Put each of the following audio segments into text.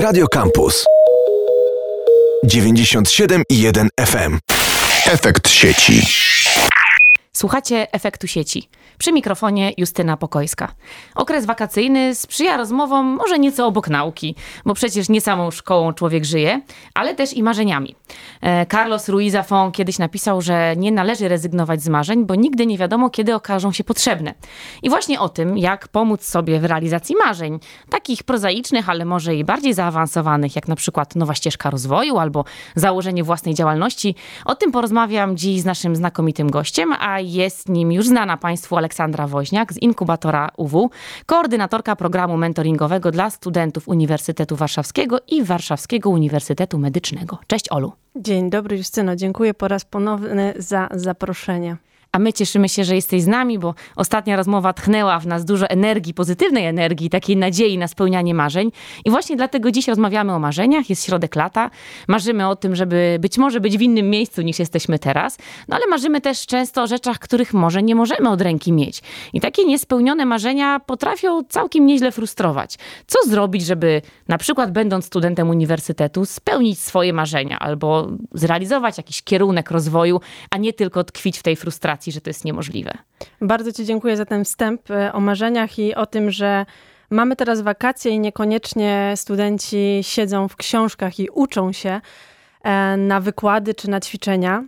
Radio Campus 97,1 FM. Efekt sieci. Słuchacie efektu sieci. Przy mikrofonie Justyna Pokojska. Okres wakacyjny sprzyja rozmowom może nieco obok nauki, bo przecież nie samą szkołą człowiek żyje, ale też i marzeniami. E, Carlos Ruiz Zafón kiedyś napisał, że nie należy rezygnować z marzeń, bo nigdy nie wiadomo, kiedy okażą się potrzebne. I właśnie o tym, jak pomóc sobie w realizacji marzeń, takich prozaicznych, ale może i bardziej zaawansowanych, jak na przykład nowa ścieżka rozwoju albo założenie własnej działalności, o tym porozmawiam dziś z naszym znakomitym gościem, a jest nim już znana Państwu Aleksandra Woźniak z inkubatora UW, koordynatorka programu mentoringowego dla studentów Uniwersytetu Warszawskiego i Warszawskiego Uniwersytetu Medycznego. Cześć Olu. Dzień dobry Justyno, dziękuję po raz ponowny za zaproszenie a my cieszymy się, że jesteś z nami, bo ostatnia rozmowa tchnęła w nas dużo energii, pozytywnej energii, takiej nadziei na spełnianie marzeń. I właśnie dlatego dziś rozmawiamy o marzeniach. Jest środek lata. Marzymy o tym, żeby być może być w innym miejscu niż jesteśmy teraz, no ale marzymy też często o rzeczach, których może nie możemy od ręki mieć. I takie niespełnione marzenia potrafią całkiem nieźle frustrować. Co zrobić, żeby na przykład będąc studentem uniwersytetu spełnić swoje marzenia albo zrealizować jakiś kierunek rozwoju, a nie tylko tkwić w tej frustracji? Że to jest niemożliwe. Bardzo Ci dziękuję za ten wstęp e, o marzeniach i o tym, że mamy teraz wakacje i niekoniecznie studenci siedzą w książkach i uczą się e, na wykłady czy na ćwiczenia.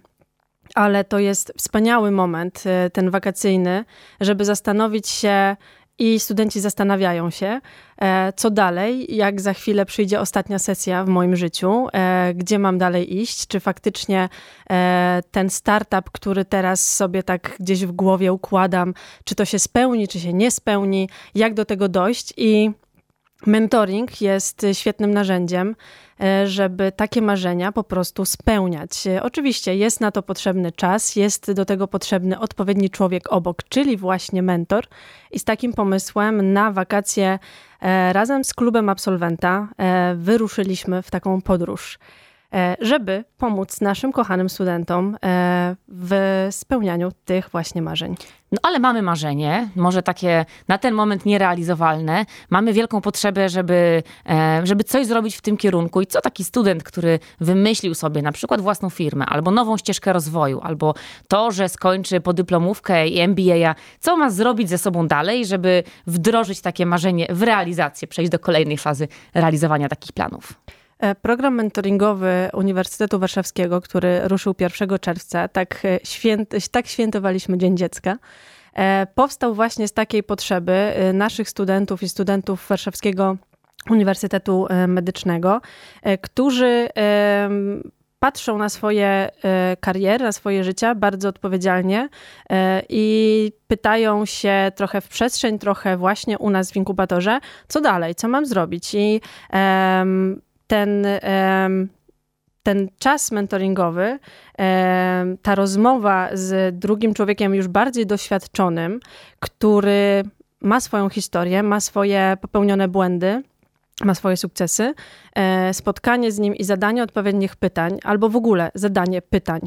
Ale to jest wspaniały moment, e, ten wakacyjny, żeby zastanowić się, i studenci zastanawiają się, e, co dalej, jak za chwilę przyjdzie ostatnia sesja w moim życiu, e, gdzie mam dalej iść, czy faktycznie e, ten startup, który teraz sobie tak gdzieś w głowie układam, czy to się spełni, czy się nie spełni, jak do tego dojść. I Mentoring jest świetnym narzędziem, żeby takie marzenia po prostu spełniać. E, oczywiście jest na to potrzebny czas, jest do tego potrzebny odpowiedni człowiek obok, czyli właśnie mentor. I z takim pomysłem na wakacje e, razem z klubem absolwenta wyruszyliśmy w taką podróż. E, żeby pomóc naszym kochanym studentom e, w spełnianiu tych właśnie marzeń. No ale mamy marzenie, może takie na ten moment nierealizowalne. Mamy wielką potrzebę, żeby, e, żeby coś zrobić w tym kierunku. I co taki student, który wymyślił sobie na przykład własną firmę, albo nową ścieżkę rozwoju, albo to, że skończy podyplomówkę i MBA, co ma zrobić ze sobą dalej, żeby wdrożyć takie marzenie w realizację, przejść do kolejnej fazy realizowania takich planów? E, program mentoringowy Uniwersytetu Warszawskiego, który ruszył 1 czerwca, tak, e, święt, tak świętowaliśmy Dzień Dziecka, e, powstał właśnie z takiej potrzeby naszych studentów i studentów Warszawskiego Uniwersytetu Medycznego, którzy patrzą na swoje kariery, na swoje życia bardzo odpowiedzialnie i pytają się trochę w przestrzeń, trochę właśnie u nas w inkubatorze, co dalej, co mam zrobić. I ten, ten czas mentoringowy, ta rozmowa z drugim człowiekiem już bardziej doświadczonym, który ma swoją historię, ma swoje popełnione błędy, ma swoje sukcesy, e, spotkanie z nim i zadanie odpowiednich pytań, albo w ogóle zadanie pytań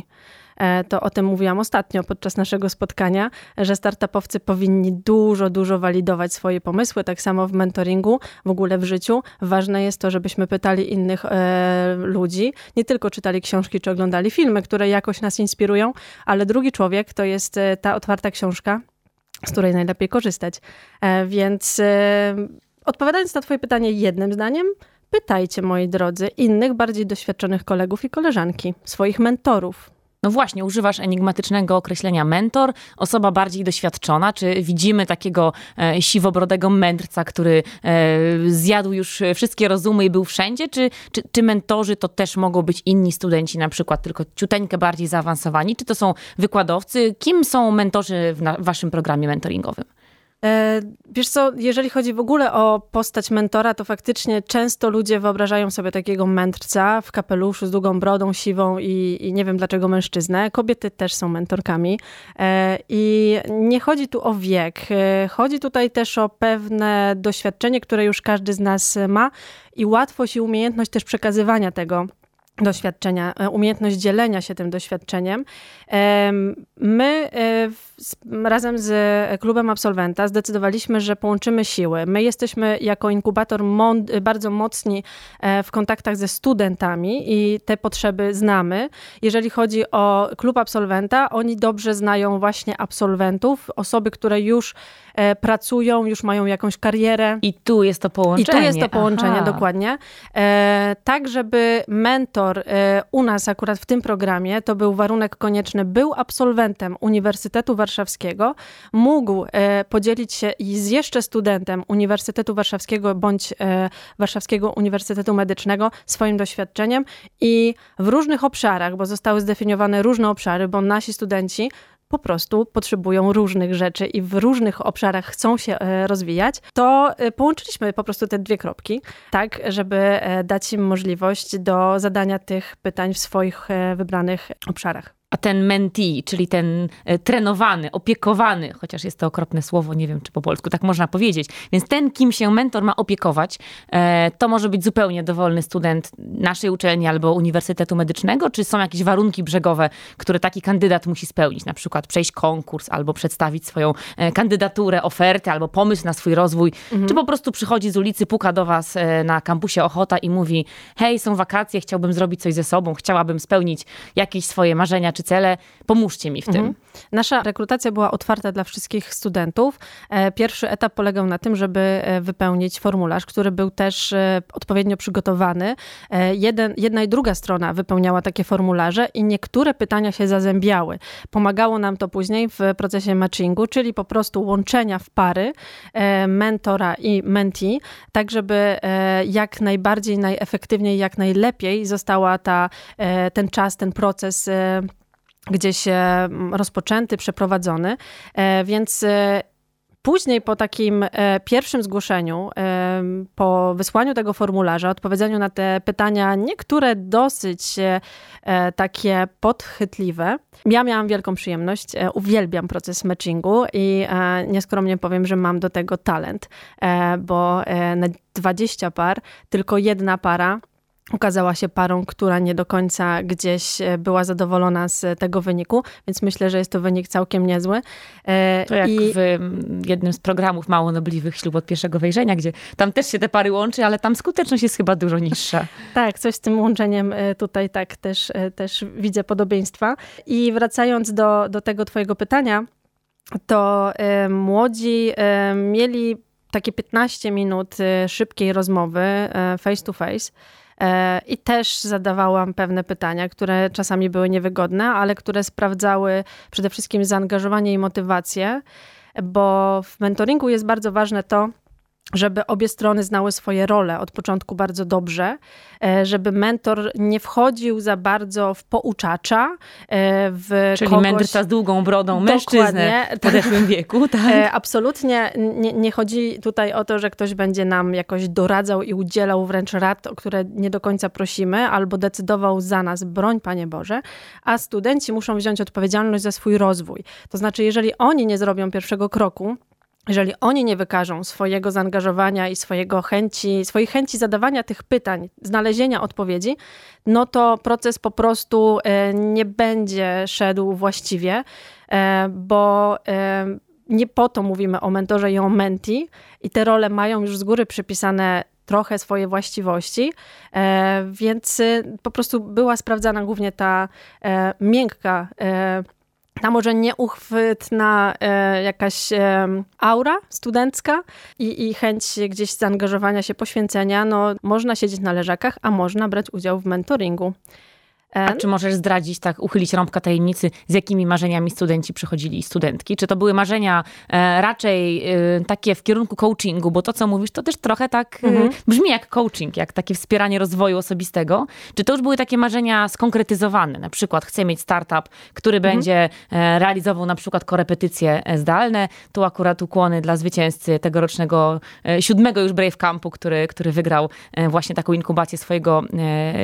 to o tym mówiłam ostatnio podczas naszego spotkania, że startupowcy powinni dużo, dużo walidować swoje pomysły, tak samo w mentoringu, w ogóle w życiu. Ważne jest to, żebyśmy pytali innych e, ludzi, nie tylko czytali książki czy oglądali filmy, które jakoś nas inspirują, ale drugi człowiek to jest e, ta otwarta książka, z której najlepiej korzystać. Więc odpowiadając na Twoje pytanie jednym zdaniem, pytajcie, moi drodzy, innych bardziej doświadczonych kolegów i koleżanki, swoich mentorów, no właśnie, używasz enigmatycznego określenia mentor, osoba bardziej doświadczona. Czy widzimy takiego e, siwobrodego mędrca, który e, zjadł już wszystkie rozumy i był wszędzie? Czy, czy, czy mentorzy to też mogą być inni studenci, na przykład tylko ciuteńkę bardziej zaawansowani? Czy to są wykładowcy? Kim są mentorzy w, na, w waszym programie mentoringowym? E, wiesz co, jeżeli chodzi w ogóle o postać mentora, to faktycznie często ludzie wyobrażają sobie takiego mędrca w kapeluszu z długą brodą siwą i, i nie wiem dlaczego mężczyznę. Kobiety też są mentorkami. E, I nie chodzi tu o wiek. E, chodzi tutaj też o pewne doświadczenie, które już każdy z nas ma i łatwość i umiejętność też przekazywania tego doświadczenia, umiejętność dzielenia się tym doświadczeniem. My e, razem z klubem absolwenta zdecydowaliśmy, że połączymy siły. My jesteśmy jako inkubator bardzo mocni e, w kontaktach ze studentami i te potrzeby znamy. Jeżeli chodzi o klub absolwenta, oni dobrze znają właśnie absolwentów, osoby, które już pracują, już mają jakąś karierę. I tu jest to połączenie. I tu jest to połączenie, Aha. dokładnie. Tak, żeby mentor e, u nas akurat w tym programie, to był warunek konieczny, był absolwentem Uniwersytetu Warszawskiego, mógł e, podzielić się z jeszcze studentem Uniwersytetu Warszawskiego bądź e, Warszawskiego Uniwersytetu Medycznego swoim doświadczeniem i w różnych obszarach, bo zostały zdefiniowane różne obszary, bo nasi studenci po prostu potrzebują różnych rzeczy i w różnych obszarach chcą się e, rozwijać, to połączyliśmy po prostu te dwie kropki, tak, żeby dać im możliwość do zadania tych pytań w swoich wybranych obszarach. A ten mentee, czyli ten e, trenowany, opiekowany, chociaż jest to okropne słowo, nie wiem czy po polsku tak można powiedzieć, więc ten, kim się mentor ma opiekować, e, to może być zupełnie dowolny student naszej uczelni albo Uniwersytetu Medycznego, czy są jakieś warunki brzegowe, które taki kandydat musi spełnić, na przykład przejść konkurs albo przedstawić swoją e, kandydaturę, ofertę albo pomysł na swój rozwój, mhm. czy po prostu przychodzi z ulicy, puka do was na kampusie Ochota i mówi hej, są wakacje, chciałbym zrobić coś ze sobą, chciałabym spełnić jakieś swoje marzenia czy cele, pomóżcie mi w tym. Mhm. Nasza rekrutacja była otwarta dla wszystkich studentów. E, pierwszy etap polegał na tym, żeby e, wypełnić formularz, który był też e, odpowiednio przygotowany. Jeden, jedna i druga strona wypełniała takie formularze i niektóre pytania się zazębiały. Pomagało nam to później w procesie matchingu, czyli po prostu łączenia w pary mentora i mentee, tak żeby jak najbardziej, najefektywniej, jak najlepiej została ta, ten czas, ten proces gdzieś rozpoczęty, przeprowadzony, e, więc e, Później po takim e, pierwszym zgłoszeniu, po wysłaniu tego formularza, odpowiedzeniu na te pytania, niektóre dosyć takie podchwytliwe, ja miałam wielką przyjemność. Uwielbiam proces matchingu i nieskromnie powiem, że mam do tego talent, bo na 20 par tylko jedna para okazała się parą, która nie do końca gdzieś e, była zadowolona z tego wyniku, więc myślę, że jest to wynik całkiem niezły. E, to jak I... w jednym z programów Mało Nobliwych Ślub od pierwszego wejrzenia, gdzie tam też się te pary łączy, ale tam skuteczność jest chyba dużo niższa. tak, coś z tym łączeniem e, tutaj tak też, też widzę podobieństwa. I wracając do, do tego twojego pytania, to młodzi mieli takie 15 minut szybkiej rozmowy face to face E, I też zadawałam pewne pytania, które czasami były niewygodne, ale które sprawdzały przede wszystkim zaangażowanie i motywację, bo w mentoringu jest bardzo ważne to, żeby obie strony znały swoje role od początku bardzo dobrze, e, żeby mentor nie wchodził za bardzo w pouczacza, e, w Czyli kogoś... mędrca z długą brodą, mężczyznę w podeszłym wieku, tak? E, absolutnie nie, nie, chodzi tutaj o to, że ktoś będzie nam jakoś doradzał i udzielał wręcz rad, o które nie do końca prosimy, albo decydował za nas, broń Panie Boże, a studenci muszą wziąć odpowiedzialność za swój rozwój. To znaczy, jeżeli oni nie zrobią pierwszego kroku, jeżeli oni nie wykażą swojego zaangażowania i swojego chęci, swojej chęci zadawania tych pytań, znalezienia odpowiedzi, no to proces po prostu e, nie będzie szedł właściwie, e, bo e, nie po to mówimy o mentorze i o menti i te role mają już z góry przypisane trochę swoje właściwości, więc po prostu była sprawdzana głównie ta miękka ta może nieuchwytna e, jakaś e, aura studencka i, i chęć gdzieś zaangażowania się, poświęcenia, no można siedzieć na leżakach, a można brać udział w mentoringu. A czy możesz zdradzić, tak, uchylić rąbka tajemnicy, z jakimi marzeniami studenci przychodzili i studentki? Czy to były marzenia e, raczej e, takie w kierunku coachingu, bo to, co mówisz, to też trochę tak e, mhm. brzmi jak coaching, jak takie wspieranie rozwoju osobistego. Czy to już były takie marzenia skonkretyzowane? Na przykład chcę mieć startup, który mhm. będzie realizował na przykład korepetycje zdalne. Tu akurat ukłony dla zwycięzcy tegorocznego siódmego już Brave Campu, który, który wygrał właśnie taką inkubację swojego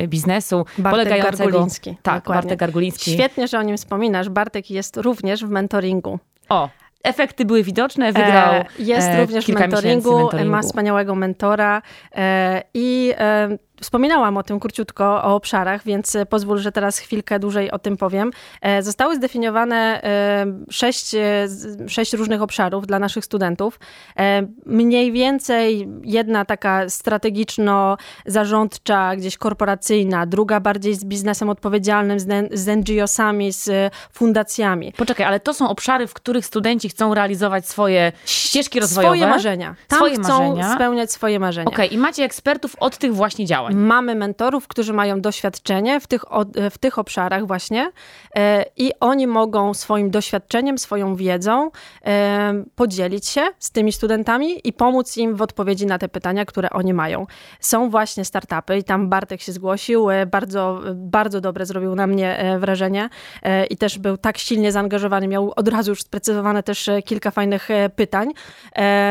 biznesu, Bartek polegającego Garguliński. Tak, dokładnie. Bartek Garguliński. Świetnie, że o nim wspominasz. Bartek jest również w mentoringu. O, efekty były widoczne, wygrał E, Jest e, również w mentoringu, mentoringu. ma wspaniałego mentora e, i e, wspominałam o tym króciutko, o obszarach, więc e, pozwól, że teraz chwilkę dłużej o tym powiem. E, Zostały zdefiniowane e, sześć, sześć różnych obszarów dla naszych studentów. Mniej więcej jedna taka strategiczno-zarządcza, gdzieś korporacyjna, druga bardziej z biznesem odpowiedzialnym, z, NGO-sami, z fundacjami. Poczekaj, ale to są obszary, w których studenci chcą realizować swoje ścieżki rozwojowe. Swoje marzenia. Tam Swoje chcą marzenia. spełniać swoje marzenia. Okej, i macie ekspertów od tych właśnie działań. Mamy mentorów, którzy mają doświadczenie w tych, w tych obszarach właśnie e, i oni mogą swoim doświadczeniem, swoją wiedzą e, podzielić się z tymi studentami i pomóc im w odpowiedzi na te pytania, które oni mają. Są właśnie startupy i tam Bartek się zgłosił, e, bardzo, bardzo dobre zrobił na mnie wrażenie i też był tak silnie zaangażowany, miał od razu już sprecyzowane też kilka fajnych pytań,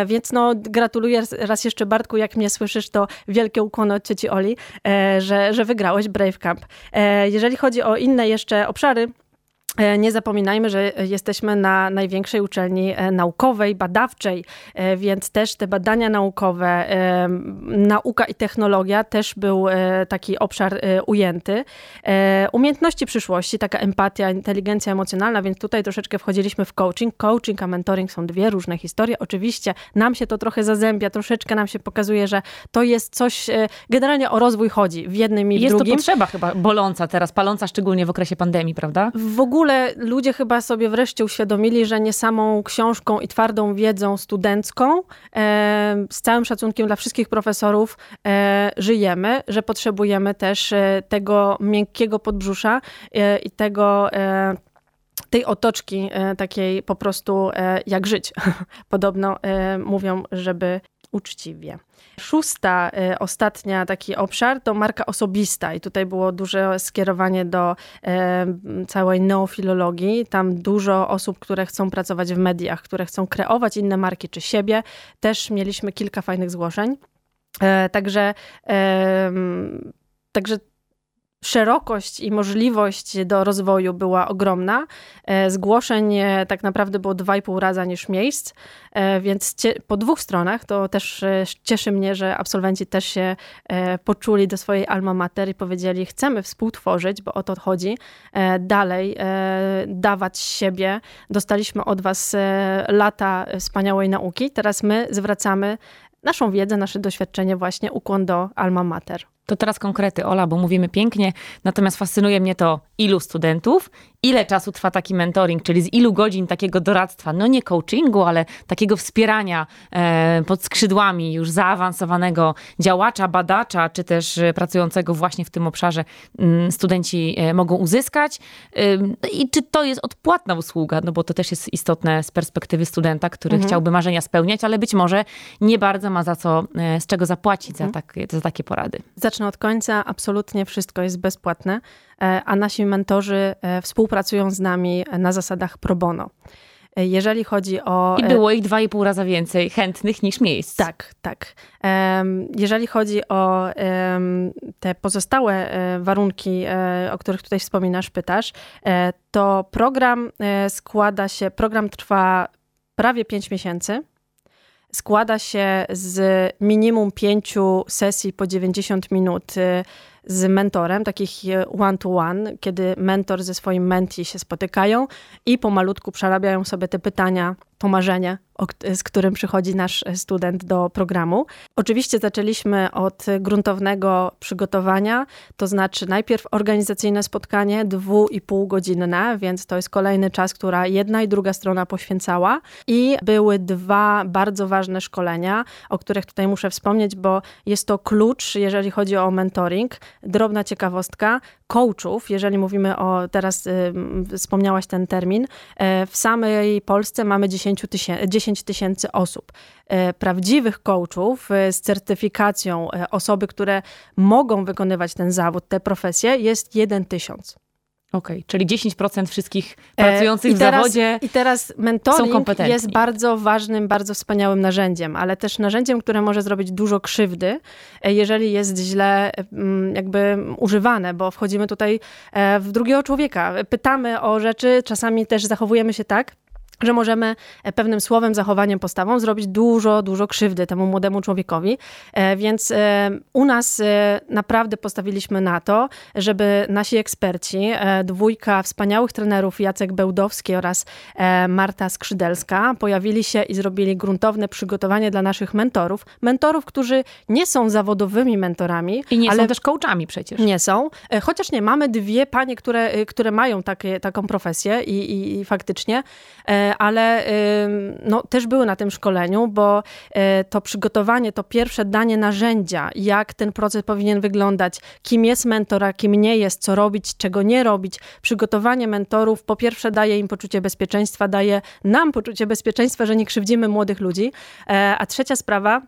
więc no gratuluję raz- jeszcze Bartku, jak mnie słyszysz, to wielkie ukłony od Oli, e, że, że wygrałeś Brave Camp. E, jeżeli chodzi o inne jeszcze obszary, nie zapominajmy, że jesteśmy na największej uczelni e, naukowej, badawczej, e, więc też te badania naukowe, e, nauka i technologia też był e, taki obszar e, ujęty. E, Umiejętności przyszłości, taka empatia, inteligencja emocjonalna, więc tutaj troszeczkę wchodziliśmy w coaching. Coaching a mentoring są dwie różne historie. Oczywiście nam się to trochę zazębia, troszeczkę nam się pokazuje, że to jest coś, e, generalnie o rozwój chodzi w jednym i w Jest to drugim. potrzeba chyba boląca teraz, paląca szczególnie w okresie pandemii, prawda? W ogóle ludzie chyba sobie wreszcie uświadomili, że nie samą książką i twardą wiedzą studencką, e, z całym szacunkiem dla wszystkich profesorów, e, żyjemy, że potrzebujemy też e, tego miękkiego podbrzusza e, i tego. E, tej otoczki e, takiej po prostu jak żyć. Podobno mówią, żeby uczciwie. Szósta, e, ostatnia taki obszar to marka osobista i tutaj było duże skierowanie do e, całej neofilologii. Tam dużo osób, które chcą pracować w mediach, które chcą kreować inne marki czy siebie. Też mieliśmy kilka fajnych zgłoszeń. E, także, także szerokość i możliwość do rozwoju była ogromna. E, Zgłoszeń e, tak naprawdę było dwa i pół raza niż miejsc, e, więc po dwóch stronach to też cieszy mnie, że absolwenci też się poczuli do swojej alma mater i powiedzieli, chcemy współtworzyć, bo o to chodzi, dalej dawać siebie. Dostaliśmy od was lata wspaniałej nauki, teraz my zwracamy naszą wiedzę, nasze doświadczenie właśnie ukłon do alma mater. To teraz konkrety, Ola, bo mówimy pięknie, natomiast fascynuje mnie to, ilu studentów, ile czasu trwa taki mentoring, czyli z ilu godzin takiego doradztwa, no nie coachingu, ale takiego wspierania e, pod skrzydłami już zaawansowanego działacza, badacza, czy też e, pracującego właśnie w tym obszarze mm, studenci e, mogą uzyskać. Ym, I czy to jest odpłatna usługa, no bo to też jest istotne z perspektywy studenta, który chciałby marzenia spełniać, ale być może nie bardzo ma za co, e, z czego zapłacić za, tak, za takie porady. Zacznę od końca. Absolutnie wszystko jest bezpłatne, e, a nasi mentorzy e, współpracują z nami na zasadach pro bono. E, Jeżeli chodzi o. I było ich dwa i pół raza więcej chętnych niż miejsc. Tak, tak. Jeżeli chodzi o te pozostałe warunki, o których tutaj wspominasz, pytasz, to program składa się, program trwa prawie 5 miesięcy. Składa się z minimum pięciu sesji po 90 minut e, z mentorem, takich e, one-to-one, kiedy mentor ze swoim menti się spotykają i pomalutku przerabiają sobie te pytania, to marzenie, z którym przychodzi nasz e, student do programu. Oczywiście zaczęliśmy od gruntownego przygotowania, to znaczy najpierw organizacyjne spotkanie, dwu i pół godzinne, więc to jest kolejny czas, która jedna i druga strona poświęcała i były dwa bardzo ważne szkolenia, o których tutaj muszę wspomnieć, bo jest to klucz, jeżeli chodzi o mentoring. Drobna ciekawostka, coachów, jeżeli mówimy o, teraz y, wspomniałaś ten termin, e, w samej Polsce mamy 10 tysięcy, 10 tysięcy osób. E, prawdziwych coachów e, z certyfikacją e, osoby, które mogą wykonywać ten zawód, tę profesję, jest 1 tysiąc. Okej, czyli 10% wszystkich pracujących E, I w teraz, zawodzie. I teraz mentoring jest bardzo ważnym, bardzo wspaniałym narzędziem, ale też narzędziem, które może zrobić dużo krzywdy, jeżeli jest źle mm, jakby używane, bo wchodzimy tutaj w drugiego człowieka. Pytamy o rzeczy, czasami też zachowujemy się tak, że możemy e, pewnym słowem, zachowaniem, postawą zrobić dużo, dużo krzywdy temu młodemu człowiekowi. E, więc e, u nas naprawdę postawiliśmy na to, żeby nasi eksperci, dwójka wspaniałych trenerów, Jacek Bełdowski oraz Marta Skrzydelska, pojawili się i zrobili gruntowne przygotowanie dla naszych mentorów. Mentorów, którzy nie są zawodowymi mentorami. I nie ale są też coachami przecież. Nie są. Chociaż nie, mamy dwie panie, które, które mają takie, taką profesję i, i, i faktycznie ale no, też były na tym szkoleniu, bo e, to przygotowanie, to pierwsze danie narzędzia, jak ten proces powinien wyglądać, kim jest mentor, a kim nie jest, co robić, czego nie robić. Przygotowanie mentorów po pierwsze daje im poczucie bezpieczeństwa, daje nam poczucie bezpieczeństwa, że nie krzywdzimy młodych ludzi. E, a trzecia sprawa,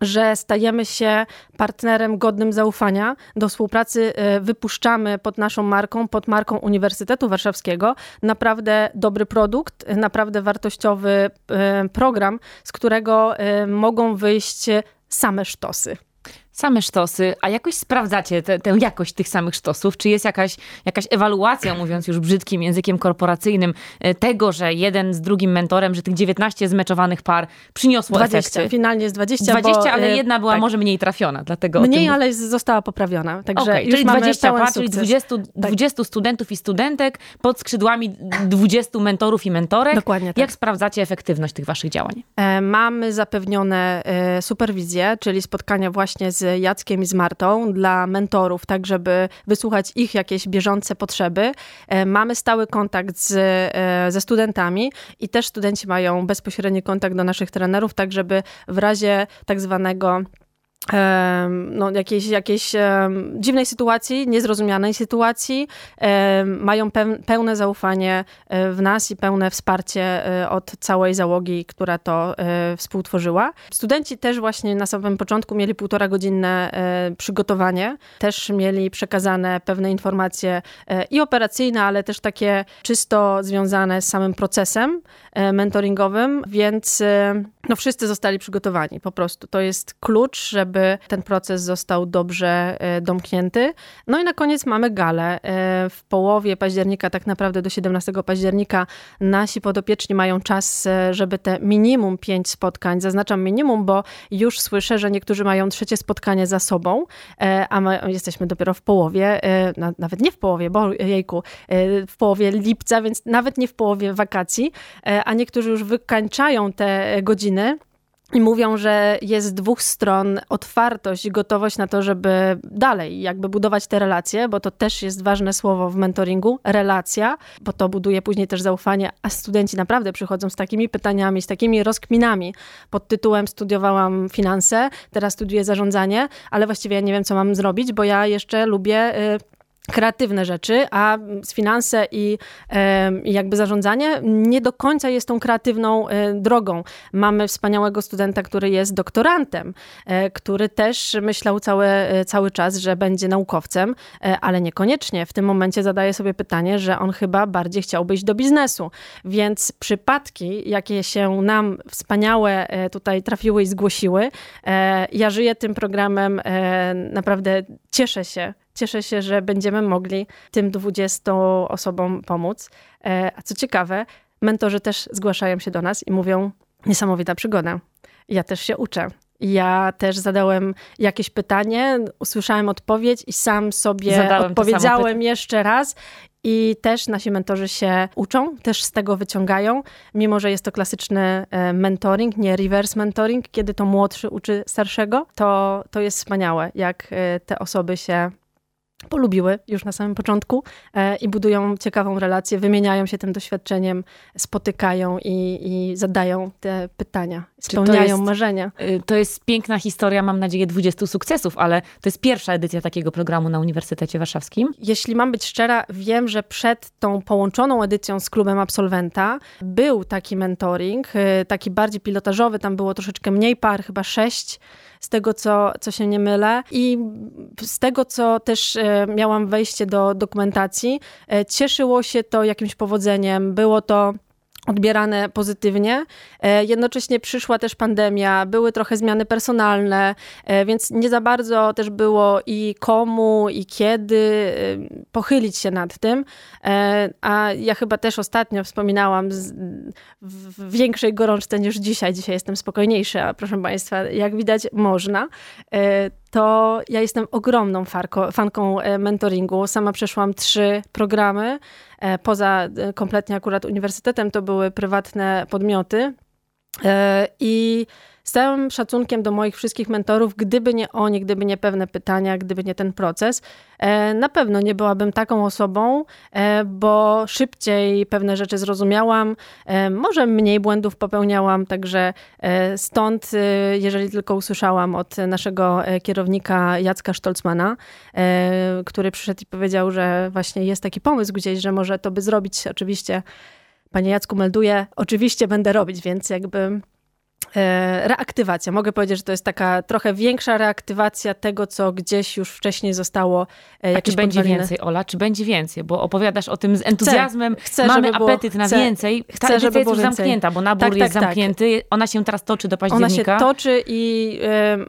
że stajemy się partnerem godnym zaufania. Do współpracy e, wypuszczamy pod naszą marką, pod marką Uniwersytetu Warszawskiego, naprawdę dobry produkt, naprawdę wartościowy e, program, z którego e, mogą wyjść same sztosy. Same sztosy, a jakoś sprawdzacie te, tę jakość tych samych sztosów? Czy jest jakaś, jakaś ewaluacja, mówiąc już brzydkim językiem korporacyjnym, e, tego, że jeden z drugim mentorem, że tych 19 zmeczowanych par przyniosło 20, efekty? finalnie jest 20, 20, bo, ale e, jedna była tak. może mniej trafiona, dlatego Mniej, ale została poprawiona, także okay, czyli mamy 20 pełen par, czyli sukces. 20, Tak. 20 studentów i studentek pod skrzydłami 20 mentorów i mentorek. Dokładnie tak. Jak sprawdzacie efektywność tych waszych działań? E, Mamy zapewnione e, superwizję, czyli spotkania właśnie z Jackiem i z Martą dla mentorów, tak żeby wysłuchać ich jakieś bieżące potrzeby. E, Mamy stały kontakt z, e, ze studentami i też studenci mają bezpośredni kontakt do naszych trenerów, tak żeby w razie tak zwanego no, jakiejś, jakiejś dziwnej sytuacji, niezrozumianej sytuacji, mają peł- pełne zaufanie e, w nas i pełne wsparcie e, od całej załogi, która to e, współtworzyła. Studenci też właśnie na samym początku mieli półtora godzinne przygotowanie, też mieli przekazane pewne informacje i operacyjne, ale też takie czysto związane z samym procesem mentoringowym, więc no wszyscy zostali przygotowani po prostu. To jest klucz, żeby ten proces został dobrze e, domknięty. No i na koniec mamy galę. E, W połowie października, tak naprawdę do 17 października, nasi podopieczni mają czas, e, żeby te minimum pięć spotkań, zaznaczam minimum, bo już słyszę, że niektórzy mają trzecie spotkanie za sobą, a my jesteśmy dopiero w połowie, na- nawet nie w połowie, bo jejku, w połowie lipca, więc nawet nie w połowie wakacji, a niektórzy już wykańczają te godziny. I mówią, że jest z dwóch stron otwartość i gotowość na to, żeby dalej jakby budować te relacje, bo to też jest ważne słowo w mentoringu, relacja, bo to buduje później też zaufanie, a studenci naprawdę przychodzą z takimi pytaniami, z takimi rozkminami. Pod tytułem studiowałam finanse, teraz studiuję zarządzanie, ale właściwie ja nie wiem, co mam zrobić, bo ja jeszcze lubię y, kreatywne rzeczy, a finanse i i jakby zarządzanie nie do końca jest tą kreatywną e, drogą. Mamy wspaniałego studenta, który jest doktorantem, e, który też myślał cały, e, cały czas, że będzie naukowcem, e, ale niekoniecznie. W tym momencie zadaje sobie pytanie, że on chyba bardziej chciałby iść do biznesu. Więc przypadki, jakie się nam wspaniałe e, tutaj trafiły i zgłosiły, e, ja żyję tym programem, e, naprawdę cieszę się, Cieszę się, że będziemy mogli tym 20 osobom pomóc. E, A co ciekawe, mentorzy też zgłaszają się do nas i mówią: Niesamowita przygoda. Ja też się uczę. Ja też zadałem jakieś pytanie, usłyszałem odpowiedź i sam sobie Zadałem odpowiedziałem jeszcze raz. I też nasi mentorzy się uczą, też z tego wyciągają, mimo że jest to klasyczny e, mentoring, nie reverse mentoring, kiedy to młodszy uczy starszego, to, to jest wspaniałe, jak e, te osoby się polubiły już na samym początku e, i budują ciekawą relację, wymieniają się tym doświadczeniem, spotykają i, i zadają te pytania, to spełniają jest- marzenia. Y, To jest piękna historia, mam nadzieję, 20 sukcesów, ale to jest pierwsza edycja takiego programu na Uniwersytecie Warszawskim. Jeśli mam być szczera, wiem, że przed tą połączoną edycją z klubem absolwenta był taki mentoring, y, taki bardziej pilotażowy, tam było troszeczkę mniej par, chyba sześć, z tego co, co się nie mylę. I z tego, co też e, miałam wejście do dokumentacji, e, cieszyło się to jakimś powodzeniem. Było to odbierane pozytywnie. E, jednocześnie przyszła też pandemia, były trochę zmiany personalne, e, więc nie za bardzo też było i komu, i kiedy e, pochylić się nad tym. A ja chyba też ostatnio wspominałam w większej gorączce niż dzisiaj. Dzisiaj jestem spokojniejsza, proszę Państwa, jak widać, można to ja jestem ogromną farko, fanką e, mentoringu. Sama przeszłam trzy programy. E, poza e, kompletnie akurat uniwersytetem to były prywatne podmioty. I z całym szacunkiem do moich wszystkich mentorów, gdyby nie oni, gdyby nie pewne pytania, gdyby nie ten proces, e, na pewno nie byłabym taką osobą, e, bo szybciej pewne rzeczy zrozumiałam, e, może mniej błędów popełniałam, także stąd, jeżeli tylko usłyszałam od naszego kierownika Jacka Stolzmana, który przyszedł i powiedział, że właśnie jest taki pomysł gdzieś, że może to by zrobić, oczywiście Panie Jacku melduje, oczywiście będę robić, więc jakby reaktywacja. Mogę powiedzieć, że to jest taka trochę większa reaktywacja tego, co gdzieś już wcześniej zostało e, jakieś A czy będzie podwaliny. więcej, Ola? Czy będzie więcej? Bo opowiadasz o tym z entuzjazmem. Chcę, chcę Mamy było, apetyt na chcę, więcej. Ta chcę, żeby jest już więcej. zamknięta, bo nabór tak, jest tak, tak. zamknięty. Tak. Ona się teraz toczy do października. Ona się toczy i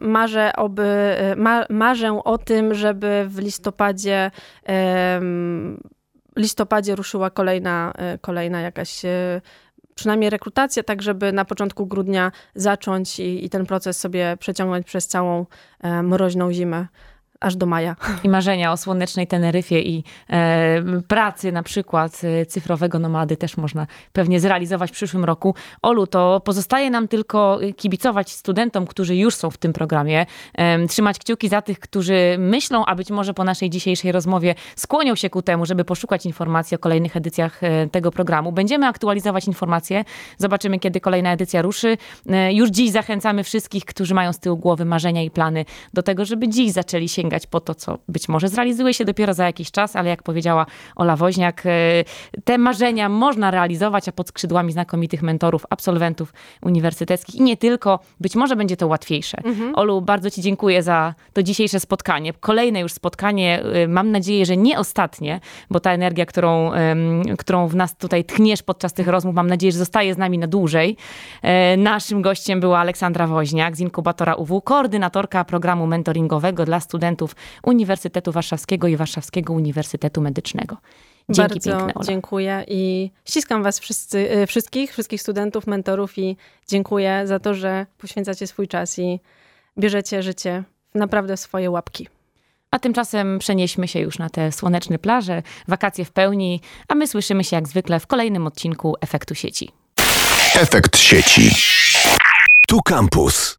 y, marzę, oby, ma, marzę o tym, żeby w listopadzie listopadzie ruszyła kolejna, kolejna jakaś przynajmniej rekrutację, tak żeby na początku grudnia zacząć i, i ten proces sobie przeciągnąć przez całą e, mroźną zimę aż do maja. I marzenia o słonecznej Teneryfie i e, pracy na przykład e, cyfrowego nomady też można pewnie zrealizować w przyszłym roku. Olu, to pozostaje nam tylko kibicować studentom, którzy już są w tym programie, e, trzymać kciuki za tych, którzy myślą, a być może po naszej dzisiejszej rozmowie skłonią się ku temu, żeby poszukać informacji o kolejnych edycjach e, tego programu. Będziemy aktualizować informacje, zobaczymy kiedy kolejna edycja ruszy. E, już dziś zachęcamy wszystkich, którzy mają z tyłu głowy marzenia i plany do tego, żeby dziś zaczęli sięgać sięgać po to, co być może zrealizuje się dopiero za jakiś czas, ale jak powiedziała Ola Woźniak, e, te marzenia można realizować, a pod skrzydłami znakomitych mentorów, absolwentów uniwersyteckich i nie tylko, być może będzie to łatwiejsze. Mhm. Olu, bardzo Ci dziękuję za to dzisiejsze spotkanie. Kolejne już spotkanie, e, mam nadzieję, że nie ostatnie, bo ta energia, którą, którą w nas tutaj tchniesz podczas tych rozmów, mam nadzieję, że zostaje z nami na dłużej. E, naszym gościem była Aleksandra Woźniak z inkubatora UW, koordynatorka programu mentoringowego dla studentów studentów Uniwersytetu Warszawskiego i Warszawskiego Uniwersytetu Medycznego. Dzięki Bardzo piękne, Ola. dziękuję i ściskam was wszyscy, y, wszystkich, wszystkich studentów, mentorów i dziękuję za to, że poświęcacie swój czas i bierzecie życie naprawdę w swoje łapki. A tymczasem przenieśmy się już na te słoneczne plaże, wakacje w pełni, a my słyszymy się jak zwykle w kolejnym odcinku Efektu Sieci. Efekt Sieci. Tu Campus.